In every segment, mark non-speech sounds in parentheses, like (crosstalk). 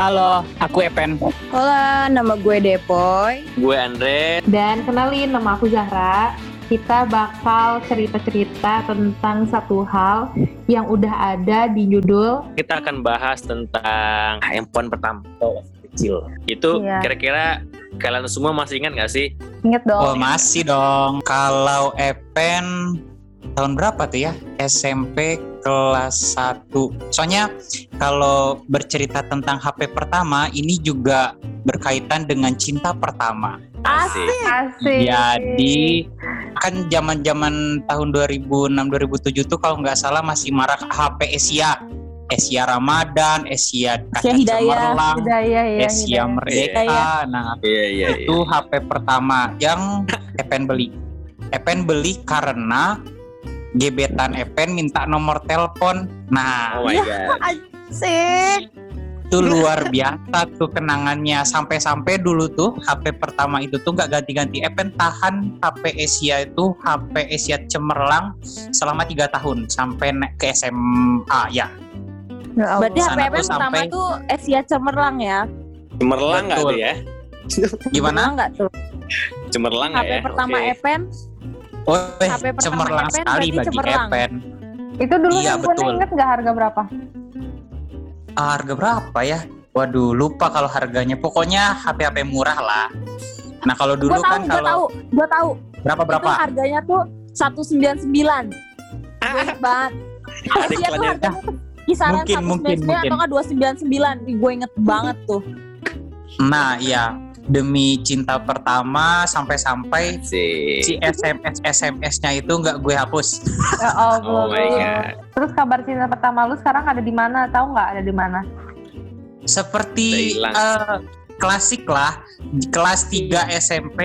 Halo, aku Epen. Hola, nama gue Depoy. Gue Andre. Dan kenalin nama aku Zahra. Kita bakal cerita-cerita tentang satu hal yang udah ada di judul. Kita akan bahas tentang handphone pertama oh, kecil. Itu Iya. kira-kira kalian semua masih ingat gak sih? Ingat Oh, dong. masih dong. Kalau Epen tahun berapa tuh ya? SMP kelas 1. Soalnya kalau bercerita tentang HP pertama ini juga berkaitan dengan cinta pertama. Asik. Asik. Jadi kan zaman-zaman tahun 2006 2007 tuh kalau nggak salah masih marak HP Asia. Asia Ramadan, Asia Kaca Asia Hidayah, Cemerlang, Hidayah ya. Asia Hidayah. Merdeka. Hidayah. Nah, Iya, iya, iya. itu HP pertama yang Epen beli. Epen beli karena gebetan Epen minta nomor telepon. Nah, Oh my god. Asik. itu luar biasa tuh kenangannya. Sampai-sampai dulu tuh HP pertama itu tuh nggak ganti-ganti. Epen tahan HP Asia itu HP Asia Cemerlang selama tiga tahun sampai naik ke SMA ya. Ya. Berarti HPP tuh pertama sampai- tuh Asia Cemerlang ya? Cemerlang gak Betul. tuh ya? Gimana? Cemerlang nggak tuh? Cemerlang HP ya? pertama Oke. Epen, Oh, eh, HP pertama cemerlang Epen sekali bagi cemerlang. Epen. Itu dulu Iya, betul. inget nggak harga berapa? Ah, harga berapa ya? Waduh, lupa kalau harganya. Pokoknya HP-HP murah lah. Nah, kalau dulu Gue tahu, kan gue kalau tahu, gue tahu. berapa berapa? Itu harganya tuh 199. Gue banget. (laughs) Ada iklannya. kisaran Mungkin, mungkin, 199 mungkin. atau nggak 299. Gue inget banget tuh. Nah, iya. Demi cinta pertama sampai-sampai si SMS SMS-nya itu nggak gue hapus. Ya Allah. Oh my god. Terus kabar cinta pertama lu sekarang ada di mana? Tahu nggak ada di mana? Seperti eh, klasik lah. Di Kelas 3 SMP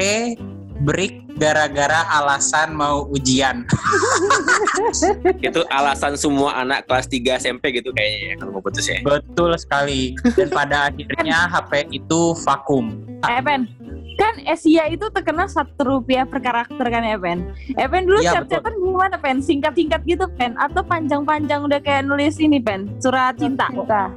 break gara-gara alasan mau ujian. (laughs) Itu alasan semua anak kelas 3 SMP gitu kayaknya ya kalau mau putus ya. Betul sekali. Dan pada akhirnya HP itu vakum. Epen, kan Asia itu terkenal satu rupiah per karakter kan Epen. Epen dulu Iya, chat-chatan gimana Pen? Singkat-singkat gitu Pen? Atau panjang-panjang udah kayak nulis ini Pen? Surat cinta. Cinta.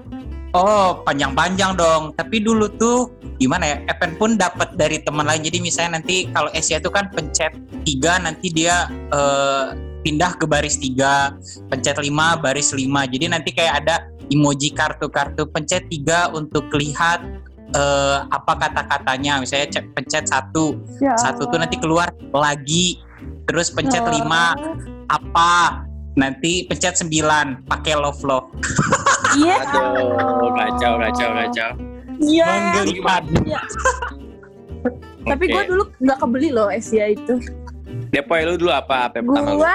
Oh, panjang-panjang dong. Tapi dulu tuh gimana ya? Epen pun dapat dari teman lain. Jadi misalnya nanti kalau Asia itu kan pencet tiga, nanti dia eh, pindah ke baris tiga, pencet lima, baris lima. Jadi nanti kayak ada emoji kartu-kartu pencet tiga untuk lihat eh, apa kata-katanya. Misalnya cek- pencet satu, Ya satu tuh nanti keluar lagi. Terus pencet Oh. lima apa? Nanti pencet sembilan pakai love love. Iya. Aduh, kacau, kacau, kacau. Iya. Menggelikan. Tapi Oke. gue dulu nggak kebeli loh Asia itu. Depoy lu dulu apa HP pertama lu? Gua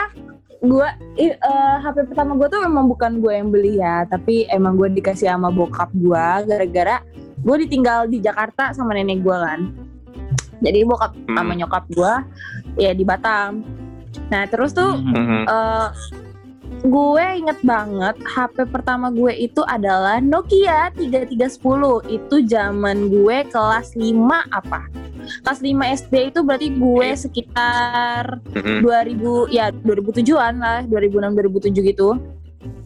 gua i- eh, HP pertama gue tuh memang bukan gue yang beli ya, tapi emang gue dikasih sama bokap gue gara-gara gue ditinggal di Jakarta sama nenek gue kan. Jadi bokap Hmm. sama nyokap gue ya di Batam. Nah terus tuh. Mhm. eh, gue inget banget HP pertama gue itu adalah Nokia 3310 itu zaman gue kelas 5 apa kelas 5 SD itu berarti gue sekitar Mhm. 2000 ya 2007-an lah 2006 2007 gitu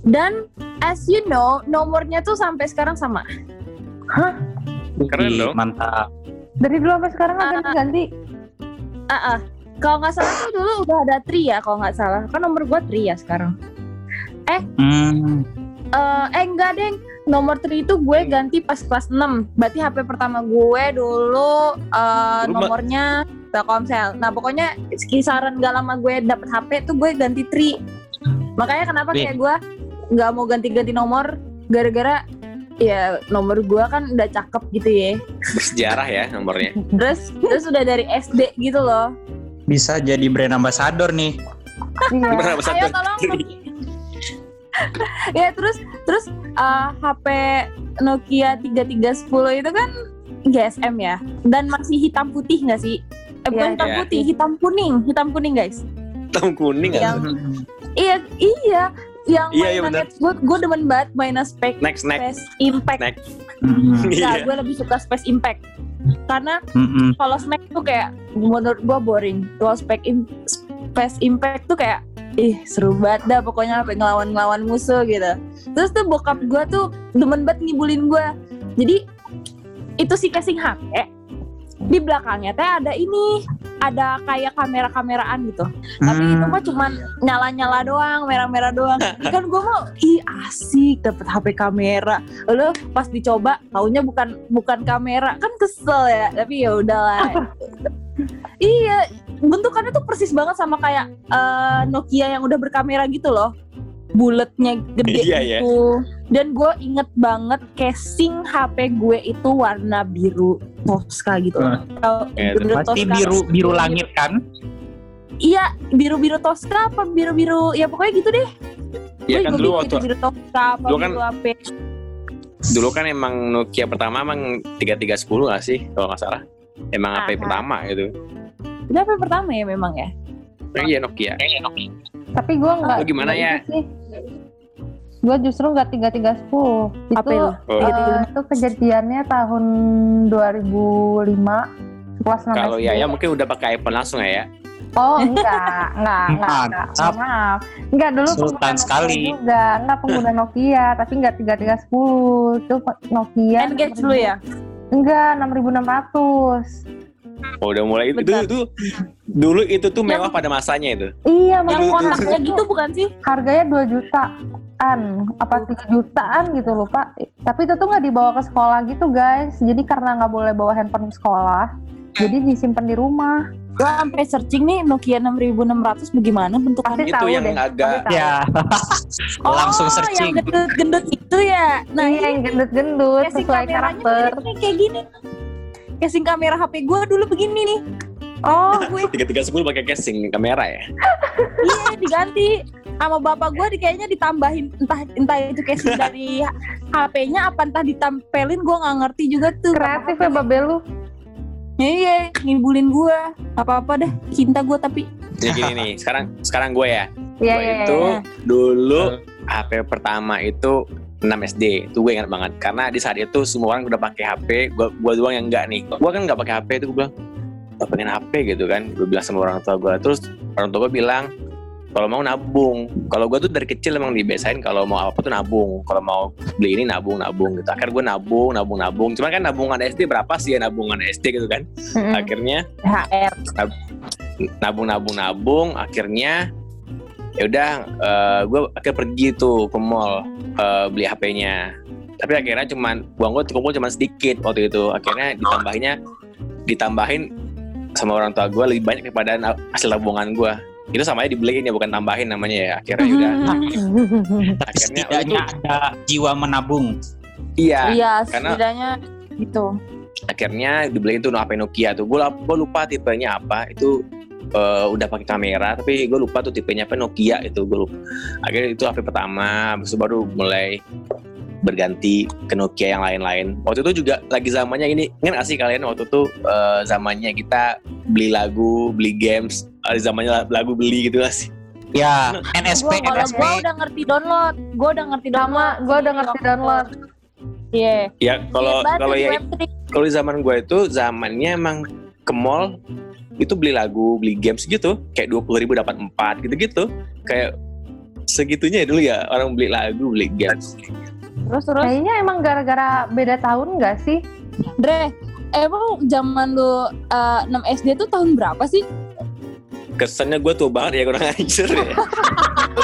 dan as you know nomornya tuh sampai sekarang sama Keren Wih, dong. Mantap. Dari dulu sampai sekarang nggak Ah. ganti-ganti. ah ah. kalau nggak salah tuh dulu udah ada tri ya kalau nggak salah kan nomor gue tri ya sekarang Hmm. Eh, eh enggak deng nomor 3 itu gue ganti pas kelas 6 berarti HP pertama gue dulu eh, Mbak. nomornya Telkomsel nah pokoknya kisaran gak lama gue dapet HP tuh gue ganti tri makanya kenapa kayak gue nggak mau ganti-ganti nomor gara-gara ya nomor gue kan udah cakep gitu ya Bersejarah ya nomornya. terus terus udah dari SD gitu loh Bisa jadi brand ambassador nih. Iya. Berapa satu? ayo tolong ya terus terus eh, HP Nokia 3310 itu kan GSM ya dan masih hitam putih nggak sih eh, bukan Iya, hitam iya. putih hitam kuning hitam kuning guys Hitam kuning kan? Yang- iya iya yang Iya, iya, gue gue demen banget mainan spek Next, next. Space Impact Next. Mhm. Nah, Iya. gue lebih suka Space Impact karena Mhm. kalau Snack tuh kayak menurut gue boring kalau Space Im- Space Impact tuh kayak ih seru banget dah pokoknya sampai ngelawan-ngelawan musuh gitu terus tuh bokap gue tuh demen banget ngibulin gue Jadi itu si casing HP di belakangnya teh ada ini ada kayak kamera-kameraan gitu. Tapi itu Hmm. mah cuman nyala-nyala doang merah-merah doang. (laughs) Kan gue mau ih asik dapet HP kamera. Lo pas dicoba taunya bukan bukan kamera. Kan kesel ya tapi ya udahlah. Iya bentukannya tuh persis banget sama kayak eh, Nokia yang udah berkamera gitu loh buletnya gede Iya, iya. gitu dan gue inget banget casing HP gue itu warna biru Tosca gitu Hmm. Tau, Ya, biru Pasti Tosca. biru biru langit kan? Iya, biru-biru Tosca apa biru-biru ya pokoknya gitu deh. Ya Gue kan dulu waktu itu biru Tosca apa dulu kan- biru apa. dulu kan emang Nokia pertama emang 3310 gak sih kalau nggak salah. Emang HP pertama gitu. Itu yang pertama ya memang ya? Nah, iya Nokia. Tapi gue nggak. Lu gimana ya? Gue justru nggak tiga tiga sepuluh. Itu? Oh. eh, itu kejadiannya tahun 2005 kelas 6 Kalau ya ya mungkin udah pakai iPhone langsung ya. ya. Oh enggak, enggak, (laughs) enggak, enggak. Maaf. Enggak dulu Sultan pengguna Nokia sekali. juga, enggak pengguna Nokia, tapi enggak 3310. Itu Nokia. Engage dulu ya? Enggak, 6600. Oh, udah mulai itu, Bentar. itu dulu itu tuh Yang- mewah pada masanya itu. Iya, Yang makanya kotaknya gitu bukan sih? harganya 2 jutaan apa 3 jutaan gitu lupa tapi itu tuh nggak dibawa ke sekolah gitu guys jadi karena nggak boleh bawa handphone ke sekolah jadi disimpan di rumah Gue sampai searching nih Nokia 6600 bagaimana bentukannya. pasti Itu tahu yang deh agak-. Ya. Langsung Oh, searching. yang gendut-gendut itu ya. Nah, iya yang gendut-gendut sesuai karakter kayak gini. Casing kamera HP gue dulu begini nih. oh (laughs) Gue 3310 pakai casing kamera ya. iya diganti sama bapak gue di kayaknya ditambahin entah entah itu casing (laughs) dari HP-nya apa entah ditempelin gue nggak ngerti juga tuh kreatif ya babe lu iya ngibulin gue apa apa deh cinta gue tapi Jadi gini nih, sekarang sekarang gue ya. iya Gue iya itu iya dulu HP pertama itu 6 SD. Itu gue ingat banget karena di saat itu semua orang udah pakai HP, gue gua doang yang enggak nih. Gue kan nggak pakai HP itu gue bilang, "Gak pengen HP gitu kan. Gue bilang sama orang tua gue. Terus orang tua gue bilang, kalau mau nabung. Kalau gue tuh dari kecil emang dibiasain kalau mau apa tuh nabung. Kalau mau beli ini nabung nabung gitu. Akhirnya gue nabung nabung nabung. Cuman kan nabungan SD berapa sih ya nabungan SD gitu kan? Akhirnya HR nabung nabung nabung akhirnya ya udah gue akhirnya pergi tuh ke mall eh, beli HP-nya tapi akhirnya cuman uang gue kumpul cuman sedikit waktu itu. Akhirnya ditambahinnya ditambahin sama orang tua gue lebih banyak daripada hasil tabungan gue itu sama aja dibeliin ya bukan tambahin namanya ya. Akhirnya ya udah. (laughs) Akhirnya Setidaknya ada jiwa menabung. iya iya karena- setidaknya gitu akhirnya dibeliin tuh HP Nokia tuh. Gue lupa, lupa tipenya apa. Itu eh, udah pakai kamera tapi gue lupa tuh tipenya apa Nokia itu gue lupa. Akhirnya itu HP pertama habis itu baru mulai berganti ke Nokia yang lain-lain. Waktu itu juga lagi zamannya ini ingat gak sih kalian waktu itu eh, zamannya kita beli lagu beli games ada zamannya la- lagu beli gitu gak sih? Ya, NSP, Gua- NSP. gue udah ngerti download gue udah ngerti download sama gue udah ngerti download. Iya. Ya kalau kalau ya kalau zaman gue itu zamannya emang ke mall itu beli lagu beli games gitu kayak dua puluh ribu dapat empat gitu gitu kayak segitunya dulu ya orang beli lagu beli games. Terus terus? Kayaknya emang gara-gara beda tahun nggak sih? Dre emang zaman lu eh, 6 SD tuh tahun berapa sih kesannya gue tuh banget ya kurang ajar ya. (laughs)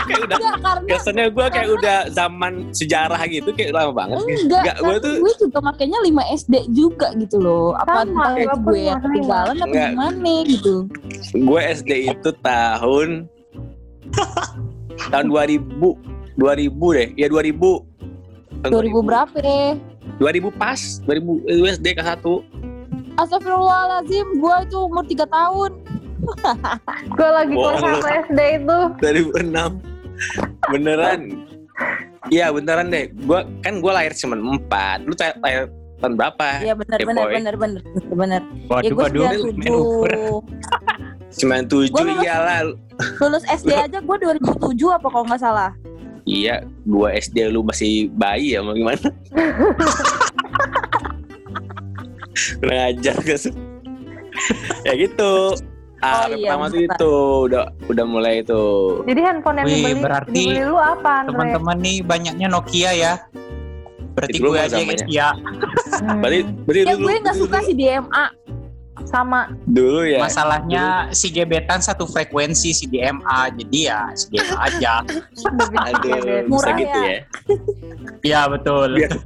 Kayak udah enggak karena kesannya gue kayak udah zaman sejarah gitu kayak lama banget enggak, Enggak, gue tuh- gue juga makanya 5 SD juga gitu loh. Apa Sama, entah gue itu pun gue yang ketinggalan apa Enggak. gimana gitu. Gue SD itu tahun (laughs) tahun 2000 2000 deh. Ya 2000 Tahun 2000 berapa deh? 2000 pas 2000 itu SD ke 1 Astagfirullahaladzim, gue itu umur 3 tahun gue lagi kelas. 1 SD itu. 2006 beneran. Iya beneran deh. Gua kan gua lahir cuma 4 lu lahir tahun berapa? Iya bener Eh, bener bener bener bener. Bener Ya Waduh, gue waduh. main over. 97 97 Gua lulus- iyalah Lulus SD aja gue 2007 apa kalau nggak salah? Iya gua SD lu masih bayi ya mau gimana? (laughs) Kurang ajar gak sih? Ya gitu ah, Oh, iya, pertama itu udah udah mulai itu jadi handphone yang Wih, dibeli berarti dibeli lu apa Teman-teman nih banyaknya Nokia ya. Berarti Itu dulu gue aja guys zamannya. ya. Hmm. Berarti berarti Ya dulu gue nggak dulu- suka sih DMA. sama dulu ya. Masalahnya si gebetan satu frekuensi si DMA. Jadi ya si DMA aja. Aduh, bisa Murah gitu ya. ya. Iya betul. Biar-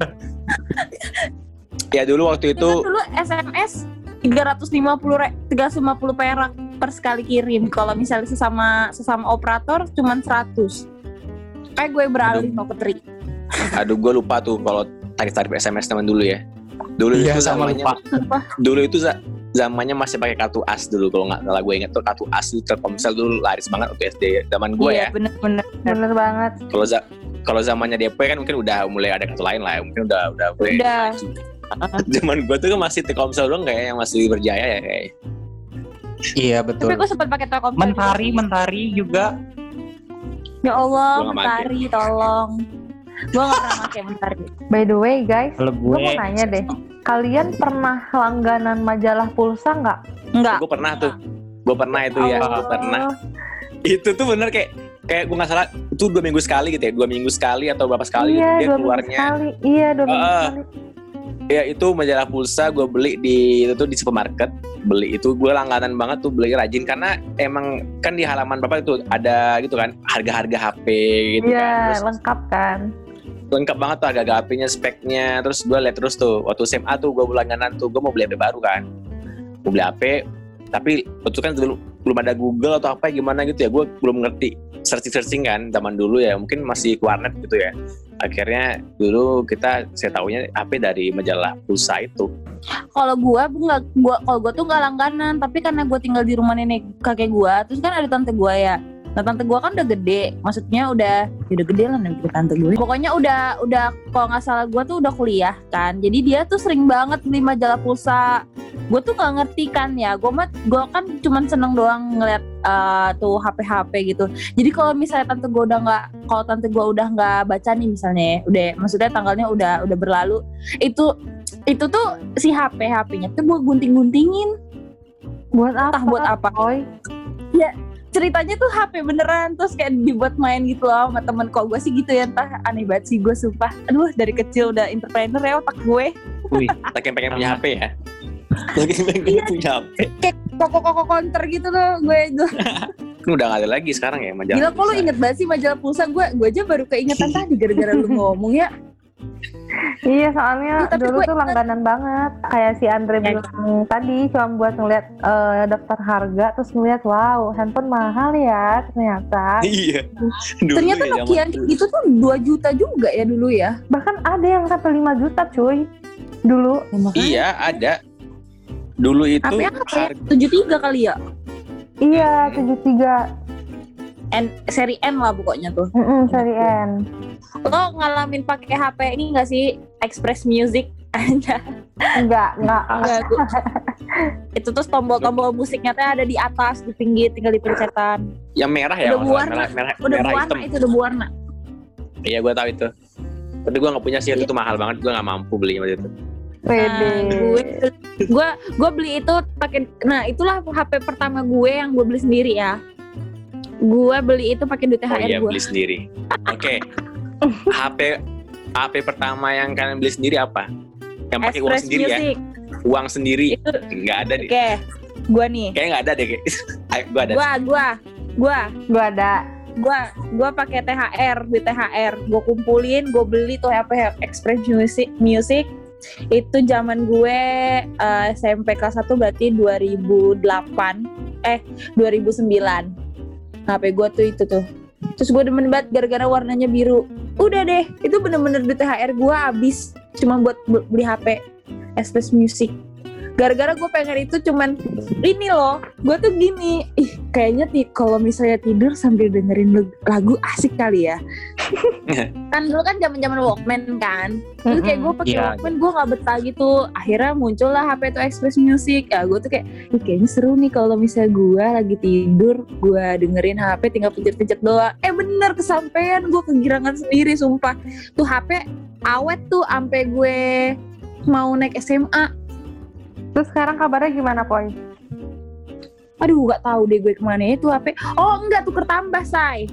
Ya dulu waktu Itu itu dulu SMS 350 re, 350 perak per sekali kirim. Kalau misalnya sesama sesama operator cuman 100. Kayak gue beralih mau ke tri. aduh gue lupa tuh kalau tarif-tarif SMS teman dulu ya. Dulu Iya itu sama zamannya lupa. dulu itu za- zamannya masih pakai kartu as dulu kalau nggak salah gue inget tuh kartu as itu Telkomsel dulu laris banget waktu SD zaman gue iya, ya. bener-bener. bener banget Kalau za- kalau zamannya DP kan mungkin udah mulai ada kartu lain lah ya. Mungkin udah udah mulai Udah. maju. (laughs) Zaman gue tuh kan masih Telkomsel doang kayak yang masih berjaya ya kayak. Iya Tapi betul. gue sempat pakai Telkomsel. Mentari, juga mentari juga. Ya Allah, Gua nggak mentari tolong. Gue gak pernah pakai mentari. by the way guys gue gue mau nanya deh kalian pernah langganan majalah pulsa nggak Enggak. Gue pernah tuh. Gue pernah itu ya. Gue pernah. Itu tuh bener kayak kayak gue nggak salah itu dua minggu sekali gitu ya dua minggu sekali atau berapa sekali gitu. iya dia dua minggu keluarnya sekali iya dua minggu Ah, sekali ya itu majalah pulsa gue beli di itu tuh di supermarket. Beli itu gue langganan banget tuh beli rajin. Karena emang kan di halaman bapak itu ada gitu kan harga-harga HP gitu kan. Iya lengkap kan? Lengkap banget tuh harga HP-nya speknya. Terus gue liat terus tuh waktu SMA tuh gue langganan tuh gue mau beli HP baru kan. Mau beli HP tapi waktu kan dulu belum ada Google atau apa gimana gitu ya. Gue belum ngerti searching searching kan zaman dulu ya. Mungkin masih warnet gitu ya. Akhirnya dulu kita saya taunya HP dari majalah pulsa itu. Kalau gue, nggak gua kalau gue tuh nggak langganan, tapi karena gue tinggal di rumah nenek kakek gue, terus kan ada tante gue ya. Nah tante gue kan udah gede, maksudnya udah ya udah gede lah nanti tante gue. Pokoknya udah udah kalau nggak salah gue tuh udah kuliah kan, jadi dia tuh sering banget beli majalah pulsa. Gue tuh nggak ngerti kan ya, gue mah gue kan cuman seneng doang ngeliat eh, tuh HP HP gitu. Jadi kalau misalnya tante gue udah nggak, kalau tante gue udah nggak baca nih misalnya, ya, udah maksudnya tanggalnya udah udah berlalu, itu itu tuh si HP HP-nya tuh gue gunting-guntingin buat apa entah buat apa Oi? Ceritanya tuh HP beneran terus kayak dibuat main gitu loh sama temen. Kok gue sih gitu ya entah aneh banget sih gue sumpah. Aduh dari kecil udah entrepreneur ya otak gue. Wih, saking pengen punya HP ya? (laughs) Saking pengen punya HP koko koko counter gitu loh gue itu. Kan (laughs) udah gak ada lagi sekarang ya majalah gila kok lu inget banget sih majalah pulsa? Gue gue aja baru keingetan (laughs) tadi gara-gara lu ngomong ya Iya soalnya tapi dulu gue tuh langganan banget. Kayak si Andre Ya. bilang tadi cuma buat ngeliat eh, daftar harga terus ngeliat wow handphone mahal ya ternyata. Iya. Dulu ternyata ya, Nokia itu tuh 2 juta juga ya dulu ya? Bahkan ada yang sampai 5 juta cuy. Dulu. Iya ada. Dulu itu apa ya? harga 73 kali ya? Iya Hmm. 73 N, seri N lah pokoknya tuh. Mm-mm, seri N lo ngalamin pakai HP ini gak sih? Express Music? Aja enggak enggak Enggak, itu terus tombol-tombol musiknya tuh ada di atas di pinggir tinggal dipencetan yang merah ya Udah berwarna. merah merah, udah merah berwarna hitam. itu? Udah berwarna iya gue tahu itu. Tapi gue nggak punya sih Iya. itu mahal banget gue nggak mampu beli waktu itu. Pede. Nah, gue gue gue beli itu pakai nah itulah HP pertama gue yang gue beli sendiri ya. Gue beli itu pakai duit oh THR iya gue beli sendiri. Oke HP HP pertama yang kalian beli sendiri apa? Yang pakai uang sendiri ya? Music. Uang sendiri. Itu nggak ada deh. Oke gue nih. Kayaknya nggak ada deh (laughs) Ayo, gue ada. Gue gue gue gua ada. Gue gue pakai THR di THR gue kumpulin gue beli tuh HP Express Music Music. Itu zaman gue eh, SMP kelas 1 berarti 2008 eh 2009 HP gue tuh itu tuh terus gue demen banget gara-gara warnanya biru. Udah deh itu bener-bener di THR gue habis. Cuma buat bu- beli HP Express Music gara-gara gue pengen itu cuman ini loh. Gue tuh gini ih kayaknya ti kalau misalnya tidur sambil dengerin lag- lagu asik kali ya. (laughs) Kan dulu kan zaman zaman Walkman kan. Terus kayak gue pakai Iya. Walkman gue nggak betah gitu. Akhirnya muncullah HP itu Express Music. Ya gue tuh kayak ih kayaknya seru nih kalau misalnya gue lagi tidur gue dengerin HP tinggal pencet-pencet doang eh bener kesampaian. Gue kegirangan sendiri sumpah. Tuh HP awet tuh sampai gue mau naik SMA terus sekarang kabarnya gimana Poy? aduh gak tahu deh gue ke mana itu HP oh enggak tuker tambah say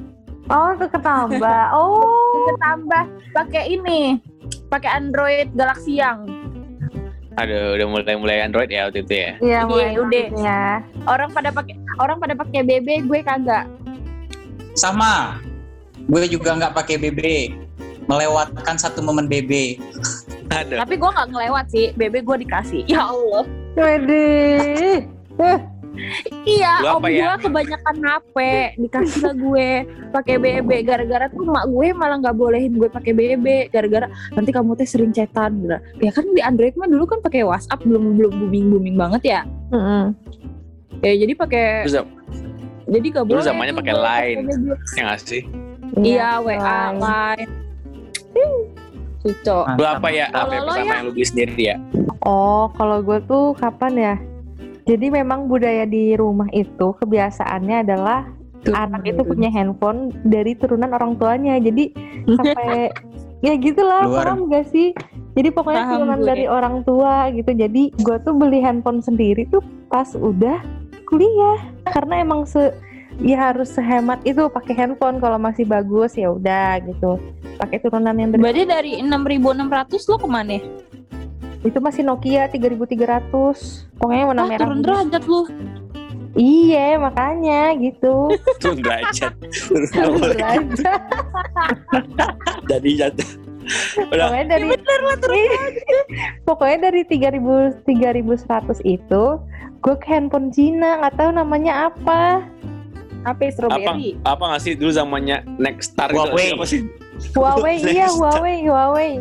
oh tuh ketambah (laughs) oh tuker tambah pakai ini pakai Android Galaxy yang Aduh, udah mulai mulai Android ya waktu itu ya. Iya, Iya, mulai udah. ya. orang pada pakai orang pada pakai BB, gue kagak. Sama. Gue juga nggak pakai BB. Melewatkan satu momen BB. Aduh. Tapi gue nggak ngelewat sih, BB gue dikasih. Ya Allah. Wede. Eh, Iya, Lu om ya? gue kebanyakan HP, dikasih lah gue pakai BB gara-gara tuh mak gue malah nggak bolehin gue pakai BB gara-gara nanti kamu teh sering chatan gitu. Ya kan di Android mah dulu kan pakai WhatsApp belum belum booming booming banget ya. mm-mm. Ya jadi pakai jadi gak Dulu boleh. zamannya tuh pakai Line. BB. ya nggak sih? Iya, WA, Line. Line. Cuco. Lu apa ya? Apa yang pertama ya? yang lu beli sendiri ya? Oh, kalau gue tuh kapan ya? Jadi memang budaya di rumah itu kebiasaannya adalah anak itu punya handphone dari turunan orang tuanya. Jadi (laughs) sampai ya gitulah, Luar. paham gak sih? Jadi pokoknya Paham turunan gue. dari orang tua gitu. Jadi gue tuh beli handphone sendiri tuh pas udah kuliah. Karena emang se ya harus sehemat itu pakai handphone kalau masih bagus ya udah gitu. Pakai turunan yang dari Berarti dari 6.600 lo ke mana? itu masih Nokia 3300. Pokoknya warna Ah, merah. turun derajat lu. Iya, makanya gitu. (laughs) Turun derajat. Turun. Belajar. Jadi jatuh. Udah. pokoknya dari (laughs) pokoknya dari 3000 3100 itu gue ke handphone Cina nggak tahu namanya apa HP strawberry. Apa nggak sih dulu zamannya Nextstar itu Huawei. apa sih? Huawei iya Next. Huawei Huawei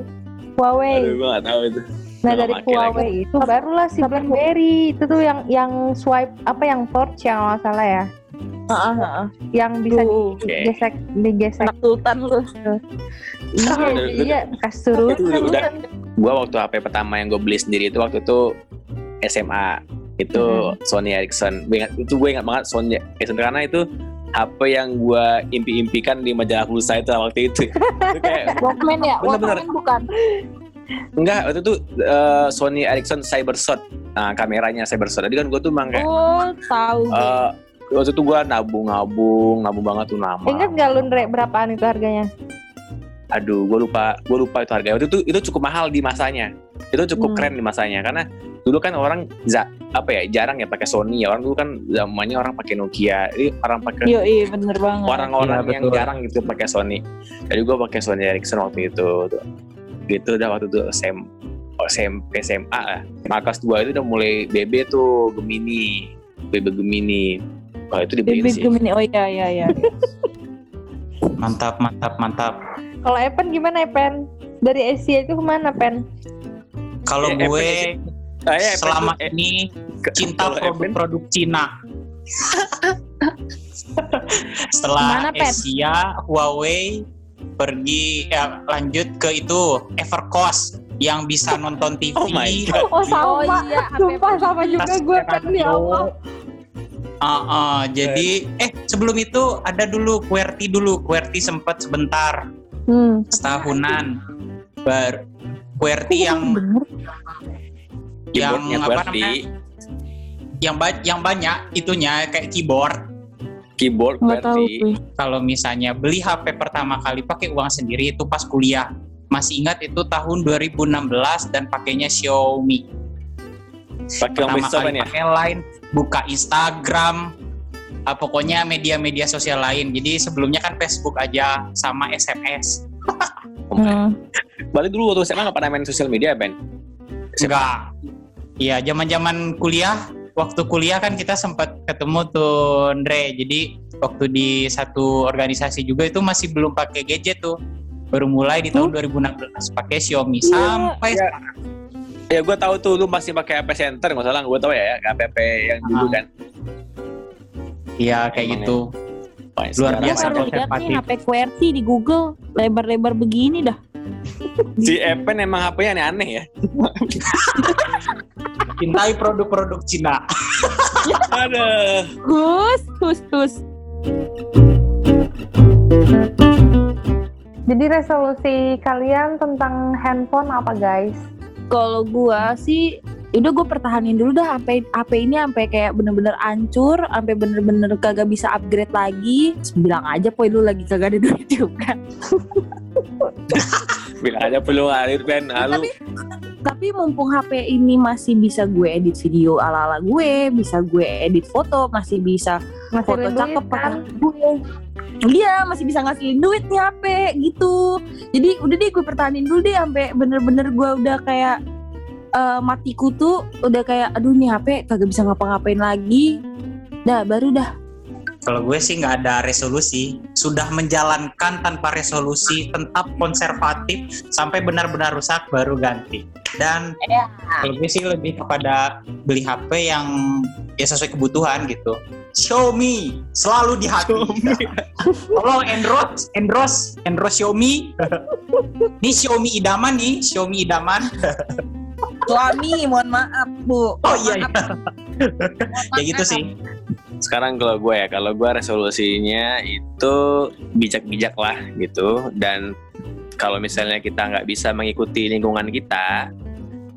Huawei Aduh, gue nggak tahu itu. nah dari pakai lagi. Huawei itu barulah si BlackBerry itu tuh yang yang swipe apa yang torch yang nggak salah ya Heeh, heeh. yang bisa digesek digesek anak sultan lu. iya iya kas turunan Itu udah gue waktu HP pertama yang gue beli sendiri itu waktu itu SMA itu Sony Ericsson gue ingat itu gue ingat banget Sony Ericsson karena itu HP yang gue impi-impikan di majalah pulsa itu waktu itu (laughs) itu kayak Walkman ya? Bener-bener. Walkman bukan. enggak waktu itu eh, Sony Ericsson Cybershot nah kameranya Cybershot jadi kan gue tuh emang kayak Oh, tahu. eh, waktu itu gue nabung-nabung nabung banget tuh lama ingat nggak lu Ndre berapaan itu harganya aduh gue lupa gue lupa itu harganya waktu itu itu cukup mahal di masanya itu cukup Hmm. keren di masanya karena dulu kan orang za, apa ya jarang ya pakai Sony ya orang dulu kan zamannya orang pakai Nokia jadi orang pakai Iya, iya bener banget. orang-orang Iya, yang betul. jarang gitu pakai Sony jadi gue pakai Sony Ericsson waktu itu tuh. gitu udah waktu itu SM, oh, SMP SMA lah Makas 2 itu udah mulai BB tuh Gemini BB Gemini wah itu dibeli sih Gemini. Oh iya, iya, iya. (laughs) Mantap, mantap, mantap. kalau Evan gimana Evan dari Asia itu ke mana Pen Kalau Eh, gue Ah, ya, selama eh, ini ke- cinta produk-produk Cina. (laughs) Setelah Pen? Asia, Huawei pergi ya lanjut ke itu Evercost yang bisa nonton TV. Oh my God. oh sama Oh iya, Sumpah sama juga Tas gue kan ya. Allah. Ah, ah, jadi eh sebelum itu ada dulu QWERTY dulu QWERTY sempat sebentar Hmm. setahunan bar QWERTY yang yang apa namanya? Yang ba- yang banyak itunya kayak keyboard. Keyboard Nggak tahu QWERTY. gue. kalau misalnya beli HP pertama kali pakai uang sendiri itu pas kuliah. Masih ingat itu tahun 2016 dan pakainya Xiaomi. Pakai yang pertama besar kali ya? pakai line buka Instagram ah, pokoknya media-media sosial lain. Jadi sebelumnya kan Facebook aja sama SMS. (laughs) Hmm. balik dulu waktu SMA nggak pernah main sosial media Ben? Enggak iya zaman-zaman kuliah waktu kuliah kan kita sempat ketemu tuh Andre jadi waktu di satu organisasi juga itu masih belum pakai gadget tuh baru mulai di tahun 2016 pakai Xiaomi Iya, sampai iya. ya gue tahu tuh lu masih pakai HP Center nggak salah gue tahu ya HP HP yang dulu Ah. kan iya kayak Emang gitu Wah, Luar sekarang biasa. konservatif. lihat nih HP QWERTY di Google lebar-lebar begini dah. (laughs) si Epen emang HP-nya aneh-aneh ya (laughs) cintai produk-produk Cina (laughs) Aduh. Gus, gus, gus. Jadi resolusi kalian tentang handphone apa guys? Kalau gua sih udah gue pertahanin dulu dah sampai HP ini sampai kayak bener-bener hancur, sampai bener-bener kagak bisa upgrade lagi. Terus Bilang aja poin lu lagi kagak ada duit juga. (laughs) Bilang aja perlu ngalir Ben. Tapi tapi mumpung HP ini masih bisa gue edit video ala-ala gue, bisa gue edit foto, masih bisa Masih foto cakep pakai kan? gue. Iya, masih bisa ngasihin duit nih HP gitu. Jadi udah deh gue pertahanin dulu deh sampai bener-bener gue udah kayak eh, matiku tuh udah kayak aduh nih HP kagak bisa ngapa-ngapain lagi. Dah baru dah. Kalau gue sih nggak ada resolusi, sudah menjalankan tanpa resolusi, tetap konservatif sampai benar-benar rusak baru ganti. Dan Iya. kalau gue sih lebih kepada beli HP yang ya sesuai kebutuhan gitu. Xiaomi selalu di hati. (laughs) Tolong endorse, endorse, endorse Xiaomi. Ini Xiaomi idaman nih, Xiaomi idaman. Suami, mohon maaf bu. Oh iya, iya. Ya gitu sih. sekarang kalau gue ya, kalau gue resolusinya itu bijak-bijak lah gitu. Dan kalau misalnya kita nggak bisa mengikuti lingkungan kita,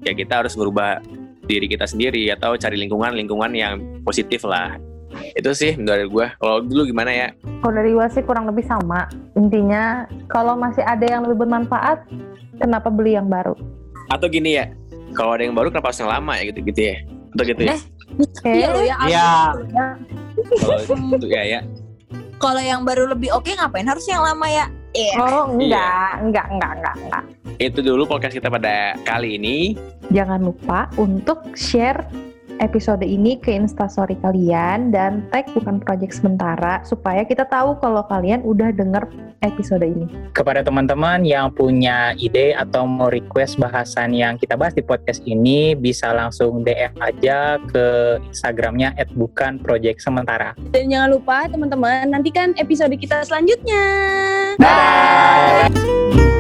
ya kita harus berubah diri kita sendiri atau cari lingkungan-lingkungan yang positif lah. Itu sih menurut gue. Kalau dulu gimana ya? Kalau dari gue sih kurang lebih sama. Intinya kalau masih ada yang lebih bermanfaat, kenapa beli yang baru? Atau gini ya, kalau ada yang baru kenapa harus yang lama ya gitu-gitu ya? Atau gitu ya? Eh. Oke. Iya lo ya. Iya. Kalau itu ya ya. Kalau yang baru lebih oke ngapain harus yang lama ya? Iya. Oh enggak, enggak, enggak, enggak, enggak. Itu dulu podcast kita pada kali ini. Jangan lupa untuk share episode ini ke instastory kalian dan tag bukan project sementara supaya kita tahu kalau kalian udah denger episode ini. kepada teman-teman yang punya ide atau mau request bahasan yang kita bahas di podcast ini bisa langsung DM aja ke Instagramnya bukan project sementara. Dan jangan lupa teman-teman nantikan episode kita selanjutnya. Bye.